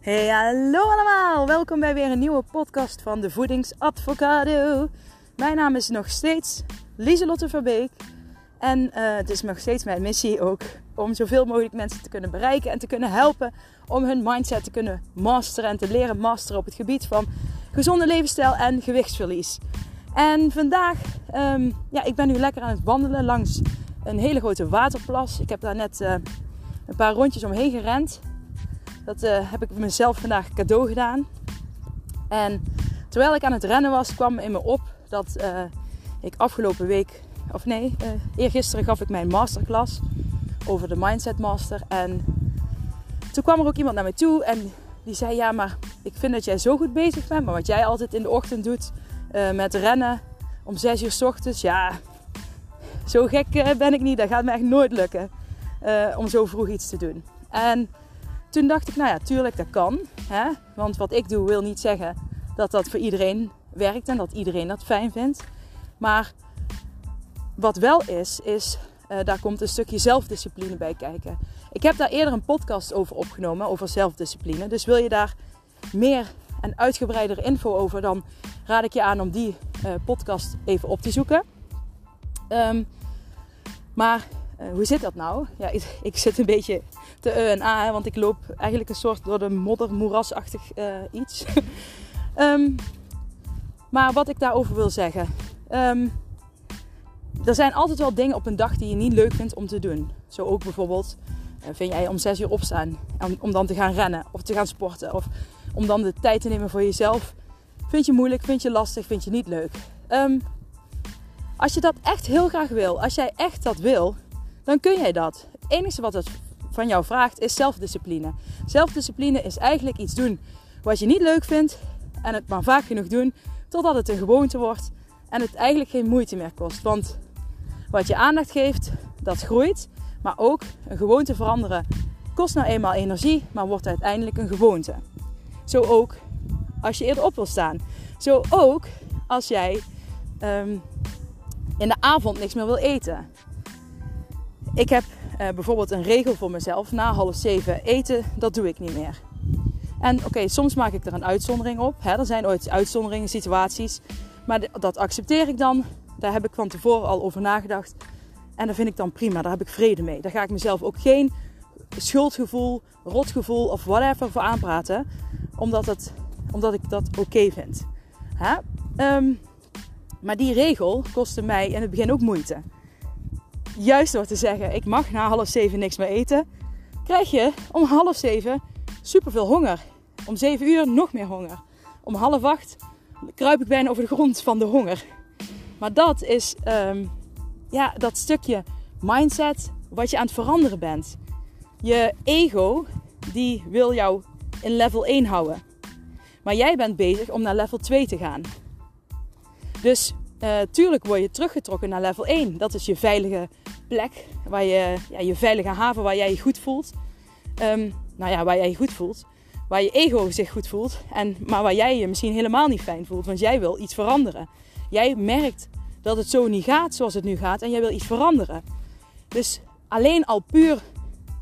Hey, hallo allemaal! Welkom bij weer een nieuwe podcast van de Voedingsadvocado. Mijn naam is nog steeds Lieselotte Verbeek. En uh, het is nog steeds mijn missie ook om zoveel mogelijk mensen te kunnen bereiken en te kunnen helpen om hun mindset te kunnen masteren en te leren masteren op het gebied van gezonde levensstijl en gewichtsverlies. En vandaag, um, ja, ik ben nu lekker aan het wandelen langs een hele grote waterplas. Ik heb daar net uh, een paar rondjes omheen gerend. Dat uh, heb ik mezelf vandaag cadeau gedaan. En terwijl ik aan het rennen was, kwam in me op dat uh, ik afgelopen week, of nee, uh, eergisteren gaf ik mijn masterclass over de Mindset Master. En toen kwam er ook iemand naar me toe en die zei: Ja, maar ik vind dat jij zo goed bezig bent, maar wat jij altijd in de ochtend doet met rennen om 6 uur s ochtends, ja, zo gek ben ik niet. Dat gaat me echt nooit lukken om zo vroeg iets te doen. En toen dacht ik, nou ja, tuurlijk, dat kan. Hè? Want wat ik doe wil niet zeggen dat dat voor iedereen werkt en dat iedereen dat fijn vindt. Maar wat wel is, is uh, daar komt een stukje zelfdiscipline bij kijken. Ik heb daar eerder een podcast over opgenomen, over zelfdiscipline. Dus wil je daar meer en uitgebreider info over, dan raad ik je aan om die uh, podcast even op te zoeken. Um, maar uh, hoe zit dat nou? Ja, ik, ik, zit een beetje te E en A, want ik loop eigenlijk een soort door de modder, moerasachtig uh, iets. um, maar wat ik daarover wil zeggen. Um, er zijn altijd wel dingen op een dag die je niet leuk vindt om te doen. Zo ook bijvoorbeeld, vind jij om 6 uur opstaan om, om dan te gaan rennen of te gaan sporten. Of om dan de tijd te nemen voor jezelf. Vind je moeilijk, vind je lastig, vind je niet leuk. Um, als je dat echt heel graag wil, als jij echt dat wil, dan kun jij dat. Het enige wat het van jou vraagt is zelfdiscipline. Zelfdiscipline is eigenlijk iets doen wat je niet leuk vindt en het maar vaak genoeg doen totdat het een gewoonte wordt en het eigenlijk geen moeite meer kost. Want wat je aandacht geeft, dat groeit, maar ook een gewoonte veranderen kost nou eenmaal energie, maar wordt uiteindelijk een gewoonte. Zo ook als je eerder op wil staan. Zo ook als jij um, in de avond niks meer wil eten. Ik heb uh, bijvoorbeeld een regel voor mezelf. Na half zeven eten, dat doe ik niet meer. En oké, soms maak ik er een uitzondering op. Hè? Er zijn ooit uitzonderingen, situaties. Maar dat accepteer ik dan. Daar heb ik van tevoren al over nagedacht. En dat vind ik dan prima. Daar heb ik vrede mee. Daar ga ik mezelf ook geen schuldgevoel, rotgevoel of whatever voor aanpraten. Omdat, het, omdat ik dat oké vind. Hè? Um, maar die regel kostte mij in het begin ook moeite juist door te zeggen: ik mag na half zeven niks meer eten, krijg je om half zeven superveel honger. Om zeven uur nog meer honger. Om half acht kruip ik bijna over de grond van de honger. Maar dat is um, ja, dat stukje mindset wat je aan het veranderen bent. Je ego die wil jou in level 1 houden. Maar jij bent bezig om naar level 2 te gaan. Dus uh, tuurlijk word je teruggetrokken naar level 1. Dat is je veilige plek, waar je, ja, je veilige haven waar jij je goed voelt. Um, nou ja, waar jij je goed voelt. Waar je ego zich goed voelt. En, maar waar jij je misschien helemaal niet fijn voelt. Want jij wil iets veranderen. Jij merkt dat het zo niet gaat zoals het nu gaat. En jij wil iets veranderen. Dus alleen al puur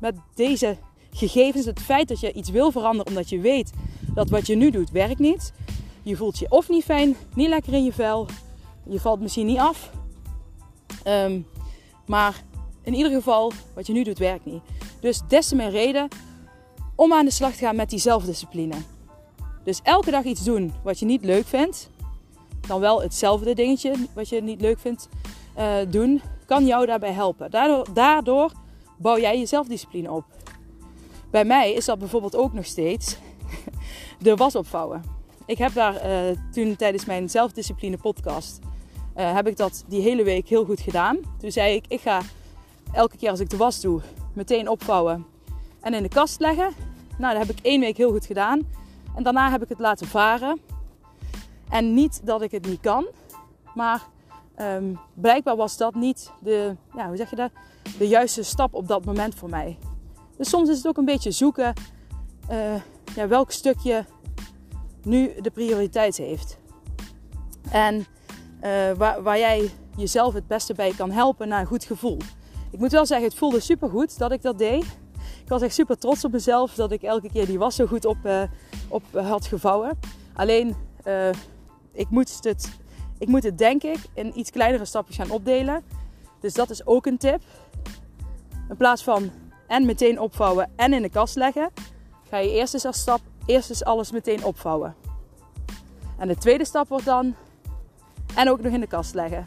met deze gegevens. Het feit dat je iets wil veranderen omdat je weet dat wat je nu doet werkt niet. Je voelt je of niet fijn, niet lekker in je vel. Je valt misschien niet af. Um, maar in ieder geval, wat je nu doet, werkt niet. Dus des te meer reden om aan de slag te gaan met die zelfdiscipline. Dus elke dag iets doen wat je niet leuk vindt. Dan wel hetzelfde dingetje wat je niet leuk vindt uh, doen. Kan jou daarbij helpen. Daardoor, daardoor bouw jij je zelfdiscipline op. Bij mij is dat bijvoorbeeld ook nog steeds de was opvouwen. Ik heb daar uh, toen tijdens mijn zelfdiscipline podcast uh, heb ik dat die hele week heel goed gedaan. Toen zei ik, ik ga elke keer als ik de was doe, meteen opvouwen en in de kast leggen. Nou, dat heb ik één week heel goed gedaan. En daarna heb ik het laten varen. En niet dat ik het niet kan, maar um, blijkbaar was dat niet de, ja, hoe zeg je dat, de juiste stap op dat moment voor mij. Dus soms is het ook een beetje zoeken uh, ja, welk stukje nu de prioriteit heeft. En waar, waar, jij jezelf het beste bij kan helpen naar een goed gevoel. Ik moet wel zeggen, het voelde supergoed dat ik dat deed. ik was echt super trots op mezelf dat ik elke keer die was zo goed op, uh, op had gevouwen. Alleen, ik, moet het, ik moet het denk ik in iets kleinere stapjes gaan opdelen. Dus dat is ook een tip. In plaats van en meteen opvouwen en in de kast leggen, ga je eerst eens als stap, eerst eens alles meteen opvouwen. En de tweede stap wordt dan en ook nog in de kast leggen.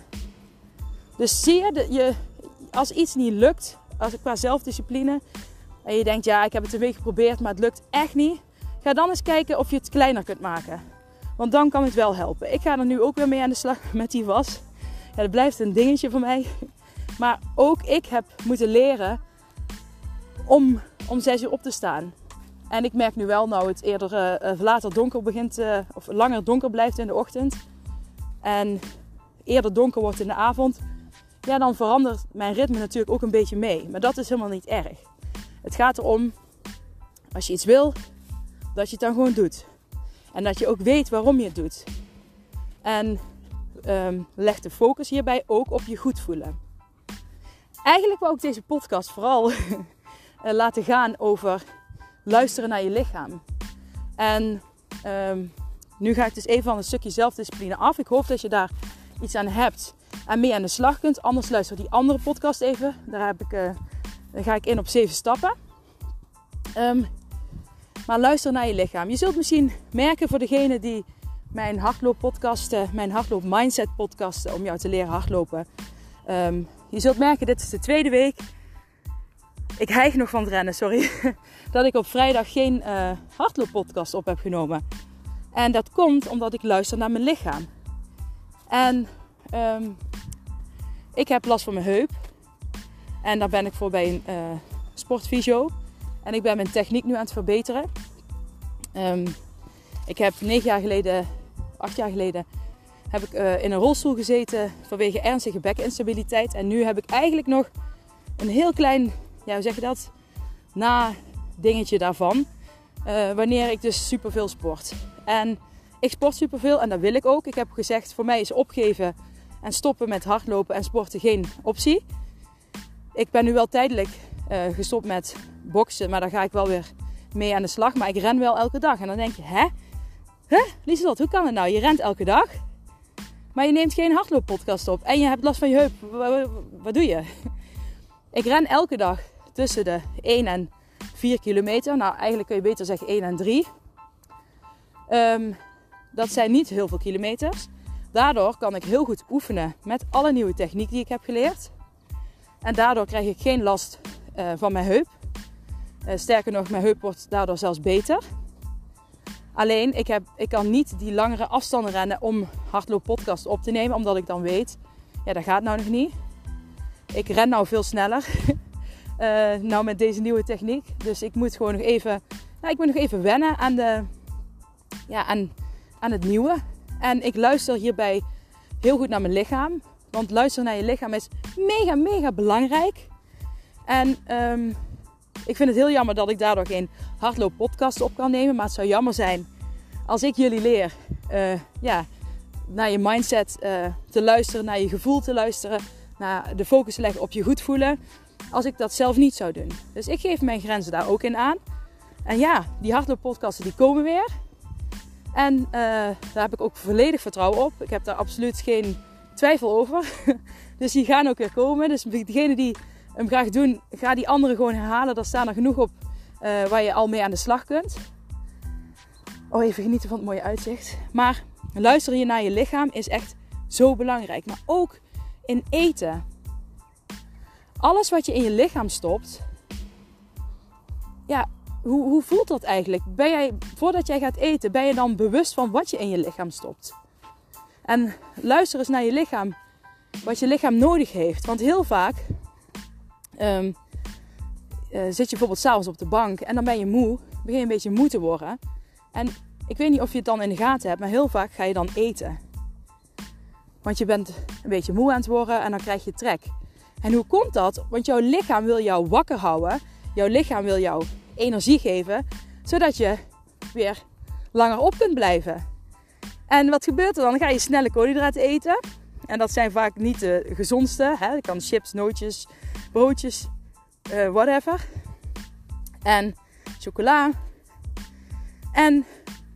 Dus zie je, de, je als iets niet lukt, als qua zelfdiscipline, en je denkt ja, ik heb het een week geprobeerd, maar het lukt echt niet, ga dan eens kijken of je het kleiner kunt maken. Want dan kan het wel helpen. Ik ga er nu ook weer mee aan de slag met die was. Ja, dat blijft een dingetje voor mij. Maar ook ik heb moeten leren om om 6 uur op te staan. En ik merk nu wel, nou het eerder uh, later donker begint, uh, of langer donker blijft in de ochtend. En eerder donker wordt in de avond. Ja, dan verandert mijn ritme natuurlijk ook een beetje mee. Maar dat is helemaal niet erg. Het gaat erom, als je iets wil, dat je het dan gewoon doet. En dat je ook weet waarom je het doet. En um, leg de focus hierbij ook op je goed voelen. Eigenlijk wou ik deze podcast vooral Eh, laten gaan over luisteren naar je lichaam. En ehm, nu ga ik dus even van een stukje zelfdiscipline af. Ik hoop dat je daar iets aan hebt en mee aan de slag kunt. Anders luister die andere podcast even. Daar, heb ik, uh, ga ik in op zeven stappen. Um, maar luister naar je lichaam. Je zult misschien merken voor degene die mijn hardlooppodcasten, mijn hardloop mindset om jou te leren hardlopen. Um, je zult merken, dit is de tweede week ik hijg nog van het rennen, sorry. dat ik op vrijdag geen uh, hardlooppodcast op heb genomen. En dat komt omdat ik luister naar mijn lichaam. En um, ik heb last van mijn heup. En daar ben ik voor bij een uh, sportfysio. En ik ben mijn techniek nu aan het verbeteren. Um, ik heb negen jaar geleden, acht jaar geleden, heb ik uh, in een rolstoel gezeten vanwege ernstige bekinstabiliteit. En nu heb ik eigenlijk nog een heel klein ja, hoe zeg je dat? Na dingetje daarvan. Uh, wanneer ik dus superveel sport. En ik sport superveel en dat wil ik ook. Ik heb gezegd, voor mij is opgeven en stoppen met hardlopen en sporten geen optie. Ik ben nu wel tijdelijk uh, gestopt met boksen, maar daar ga ik wel weer mee aan de slag. Maar ik ren wel elke dag. En dan denk je, hè? Hè? Lieselot, hoe kan het nou? Je rent elke dag, maar je neemt geen hardlooppodcast op. En je hebt last van je heup. Wat doe je? Ik ren elke dag tussen de 1 en 4 kilometer. Nou, eigenlijk kun je beter zeggen 1 en 3. Um, dat zijn niet heel veel kilometers. Daardoor kan ik heel goed oefenen met alle nieuwe techniek die ik heb geleerd. En daardoor krijg ik geen last uh, van mijn heup. Uh, sterker nog, mijn heup wordt daardoor zelfs beter. Alleen, ik, heb, ik kan niet die langere afstanden rennen om hardloop podcast op te nemen. Omdat ik dan weet, ja dat gaat nou nog niet. Ik ren nou veel sneller. Uh, nou met deze nieuwe techniek. Dus ik moet gewoon nog even, nou, ik moet nog even wennen aan, de, ja, aan, aan het nieuwe. En ik luister hierbij heel goed naar mijn lichaam. Want luisteren naar je lichaam is mega, mega belangrijk. En um, ik vind het heel jammer dat ik daardoor geen hardloop podcast op kan nemen. Maar het zou jammer zijn als ik jullie leer uh, ja, naar je mindset uh, te luisteren, naar je gevoel te luisteren, naar de focus te leggen op je goed voelen als ik dat zelf niet zou doen. Dus ik geef mijn grenzen daar ook in aan. En ja, die hardlooppodcasten die komen weer. En uh, daar heb ik ook volledig vertrouwen op. Ik heb daar absoluut geen twijfel over. dus die gaan ook weer komen. Dus degene die hem graag doen, ga die anderen gewoon herhalen. Daar staan er genoeg op uh, waar je al mee aan de slag kunt. Oh, even genieten van het mooie uitzicht. Maar luisteren je naar je lichaam is echt zo belangrijk. Maar ook in eten alles wat je in je lichaam stopt, ja, hoe, hoe voelt dat eigenlijk? Ben jij, voordat jij gaat eten, ben je dan bewust van wat je in je lichaam stopt? En luister eens naar je lichaam, wat je lichaam nodig heeft. Want heel vaak um, uh, zit je bijvoorbeeld s'avonds op de bank en dan ben je moe, begin je een beetje moe te worden. En ik weet niet of je het dan in de gaten hebt, maar heel vaak ga je dan eten. Want je bent een beetje moe aan het worden en dan krijg je trek. En hoe komt dat? Want jouw lichaam wil jou wakker houden. Jouw lichaam wil jou energie geven, zodat je weer langer op kunt blijven. En wat gebeurt er dan? Dan ga je snelle koolhydraten eten. En dat zijn vaak niet de gezondste. Hè? Kan chips, nootjes, broodjes, uh, whatever. en chocola. En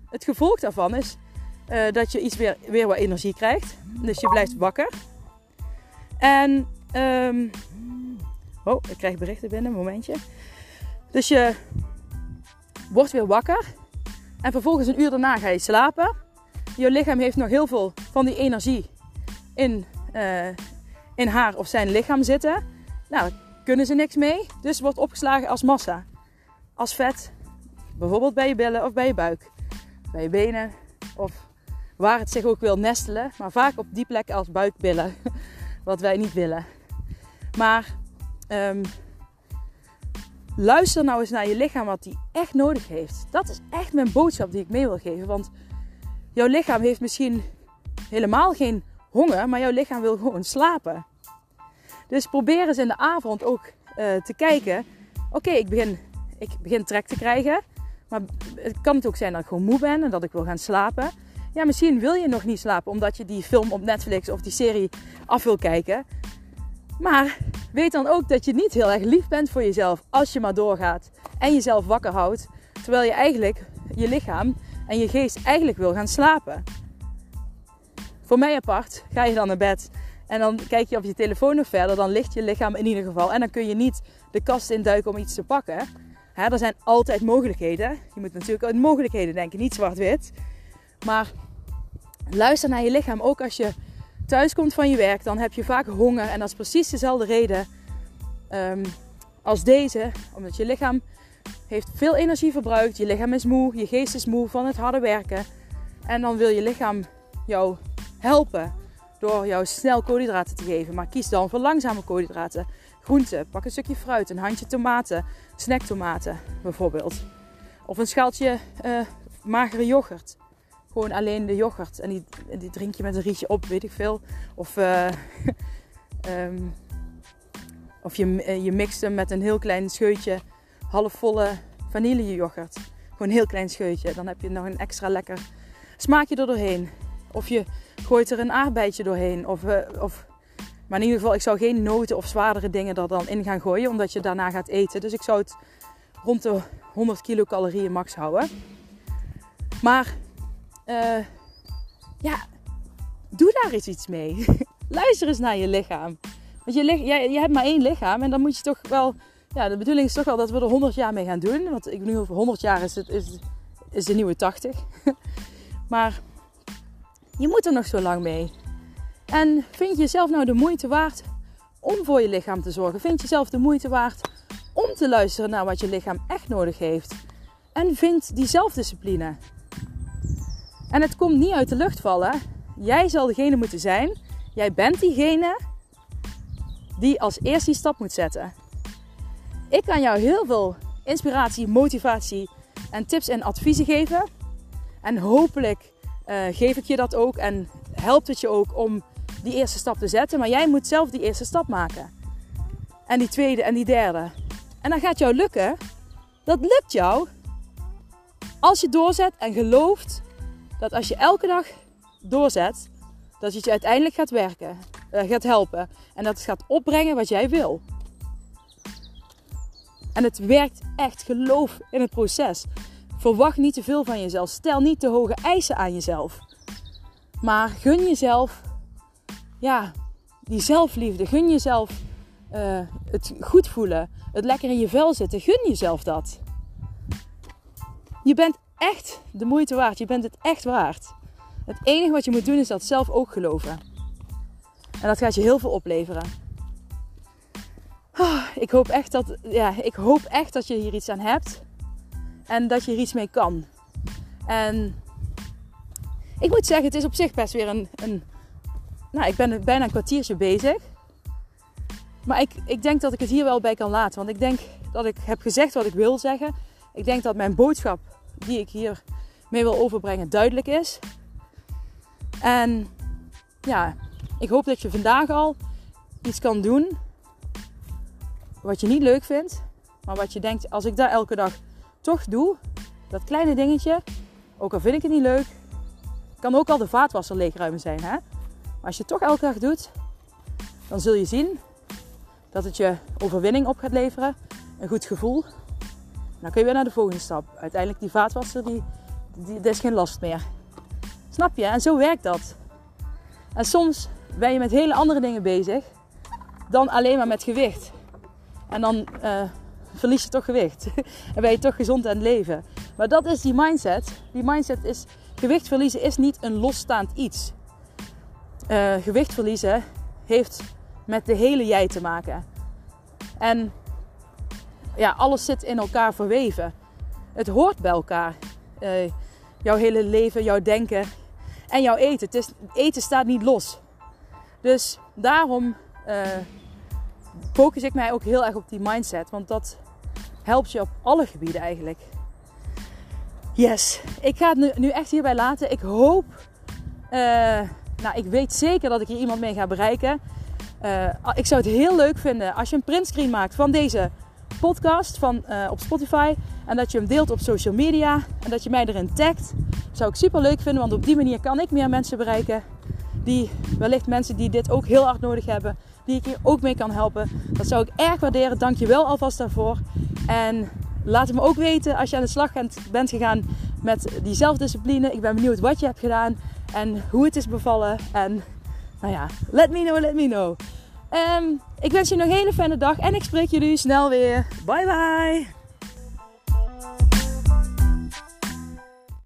het gevolg daarvan is uh, dat je iets weer, weer wat energie krijgt. Dus je blijft wakker. En, um, oh, ik krijg berichten binnen, een momentje. Dus je wordt weer wakker. En vervolgens een uur daarna ga je slapen. Je lichaam heeft nog heel veel van die energie in, uh, in haar of zijn lichaam zitten. Nou, daar kunnen ze niks mee. Dus wordt opgeslagen als massa. Als vet. Bijvoorbeeld bij je billen of bij je buik. Bij je benen. Of waar het zich ook wil nestelen. Maar vaak op die plek als buikbillen. Wat wij niet willen. Maar um, luister nou eens naar je lichaam wat die echt nodig heeft. Dat is echt mijn boodschap die ik mee wil geven. Want jouw lichaam heeft misschien helemaal geen honger, maar jouw lichaam wil gewoon slapen. Dus probeer eens in de avond ook uh, te kijken. Oké, ik, begin, ik begin trek te krijgen. Maar het kan het ook zijn dat ik gewoon moe ben en dat ik wil gaan slapen. Ja, misschien wil je nog niet slapen omdat je die film op Netflix of die serie af wil kijken. Maar weet dan ook dat je niet heel erg lief bent voor jezelf als je maar doorgaat en jezelf wakker houdt. Terwijl je eigenlijk je lichaam en je geest eigenlijk wil gaan slapen. Voor mij apart ga je dan naar bed en dan kijk je op je telefoon nog verder. Dan ligt je lichaam in ieder geval. En dan kun je niet de kast induiken om iets te pakken. Hè, er zijn altijd mogelijkheden. Je moet natuurlijk aan mogelijkheden denken, niet zwart-wit. Maar luister naar je lichaam. Ook als je thuis komt van je werk, dan heb je vaak honger. En dat is precies dezelfde reden um, als deze. Omdat je lichaam heeft veel energie verbruikt. Je lichaam is moe. Je geest is moe van het harde werken. En dan wil je lichaam jou helpen door jou snel koolhydraten te geven. Maar kies dan voor langzame koolhydraten. Groenten, pak een stukje fruit, een handje tomaten, snacktomaten bijvoorbeeld. Of een schaaltje uh, magere yoghurt. Gewoon alleen de yoghurt. En die, die drink je met een rietje op, weet ik veel. Of, uh, um, of je, eh, je mixt hem met een heel klein scheutje halfvolle vanilleyoghurt. Gewoon een heel klein scheutje. Dan heb je nog een extra lekker smaakje er doorheen. Of je gooit er een aardbeidje doorheen. Of, uh, of, maar in ieder geval, ik zou geen noten of zwaardere dingen er dan in gaan gooien. Omdat je daarna gaat eten. Dus ik zou het rond de 100 kilocalorieën max houden. Maar uh, ja, doe daar eens iets mee. Luister eens naar je lichaam. Want je, je, je hebt maar één lichaam en dan moet je toch wel... Ja, de bedoeling is toch wel dat we er 100 jaar mee gaan doen. Want ik nu over 100 jaar is, het, is, is de nieuwe 80. maar je moet er nog zo lang mee. En vind je jezelf nou de moeite waard om voor je lichaam te zorgen? Vind je jezelf de moeite waard om te luisteren naar wat je lichaam echt nodig heeft? En vind die zelfdiscipline. En het komt niet uit de lucht vallen. Jij zal degene moeten zijn. Jij bent diegene die als eerste die stap moet zetten. Ik kan jou heel veel inspiratie, motivatie en tips en adviezen geven. En hopelijk uh, geef ik je dat ook en helpt het je ook om die eerste stap te zetten. Maar jij moet zelf die eerste stap maken. En die tweede en die derde. En dan gaat jou lukken. Dat lukt jou als je doorzet en gelooft dat als je elke dag doorzet, dat het je uiteindelijk gaat werken, uh, gaat helpen. En dat het gaat opbrengen wat jij wil. En het werkt echt. Geloof in het proces. Verwacht niet te veel van jezelf. Stel niet te hoge eisen aan jezelf. Maar gun jezelf, ja, die zelfliefde. Gun jezelf uh, het goed voelen. Het lekker in je vel zitten. Gun jezelf dat. Je bent echt de moeite waard. Je bent het echt waard. Het enige wat je moet doen is dat zelf ook geloven. En dat gaat je heel veel opleveren. Ah, ik hoop echt dat, ja, ik hoop echt dat je hier iets aan hebt. En dat je er iets mee kan. En ik moet zeggen, het is op zich best weer een. een nou, ik ben bijna een kwartiertje bezig. Maar ik, ik denk dat ik het hier wel bij kan laten. Want ik denk dat ik heb gezegd wat ik wil zeggen. Ik denk dat mijn boodschap die ik hier mee wil overbrengen duidelijk is. En ja, ik hoop dat je vandaag al iets kan doen wat je niet leuk vindt, maar wat je denkt als ik dat elke dag toch doe, dat kleine dingetje, ook al vind ik het niet leuk, kan ook al de vaatwasser leegruimen zijn. Hè? Maar als je het toch elke dag doet, dan zul je zien dat het je overwinning op gaat leveren, een goed gevoel Dan kun je weer naar de volgende stap. Uiteindelijk die vaatwasser, die, die, is geen last meer. Snap je? En zo werkt dat. En soms ben je met hele andere dingen bezig dan alleen maar met gewicht. En dan uh, verlies je toch gewicht. en ben je toch gezond aan het leven. Maar dat is die mindset. Die mindset is, gewicht verliezen is niet een losstaand iets. Uh, gewicht verliezen heeft met de hele jij te maken. En ja, alles zit in elkaar verweven. Het hoort bij elkaar. Uh, jouw hele leven, jouw denken en jouw eten. Het is, eten staat niet los. Dus daarom uh, focus ik mij ook heel erg op die mindset. Want dat helpt je op alle gebieden eigenlijk. Yes, ik ga het nu, echt hierbij laten. Ik hoop, uh, nou ik weet zeker dat ik hier iemand mee ga bereiken. Ik zou het heel leuk vinden als je een printscreen maakt van deze podcast van, uh, op Spotify. En dat je hem deelt op social media. En dat je mij erin tagt. Zou ik super leuk vinden, want op die manier kan ik meer mensen bereiken. Die wellicht mensen die dit ook heel hard nodig hebben. Die ik hier ook mee kan helpen. Dat zou ik erg waarderen. Dank je wel alvast daarvoor. En laat het me ook weten als je aan de slag bent gegaan met die zelfdiscipline. Ik ben benieuwd wat je hebt gedaan. En hoe het is bevallen. En nou ja, let me know, let me know. Um, ik wens je nog een hele fijne dag en ik spreek jullie snel weer. Bye bye!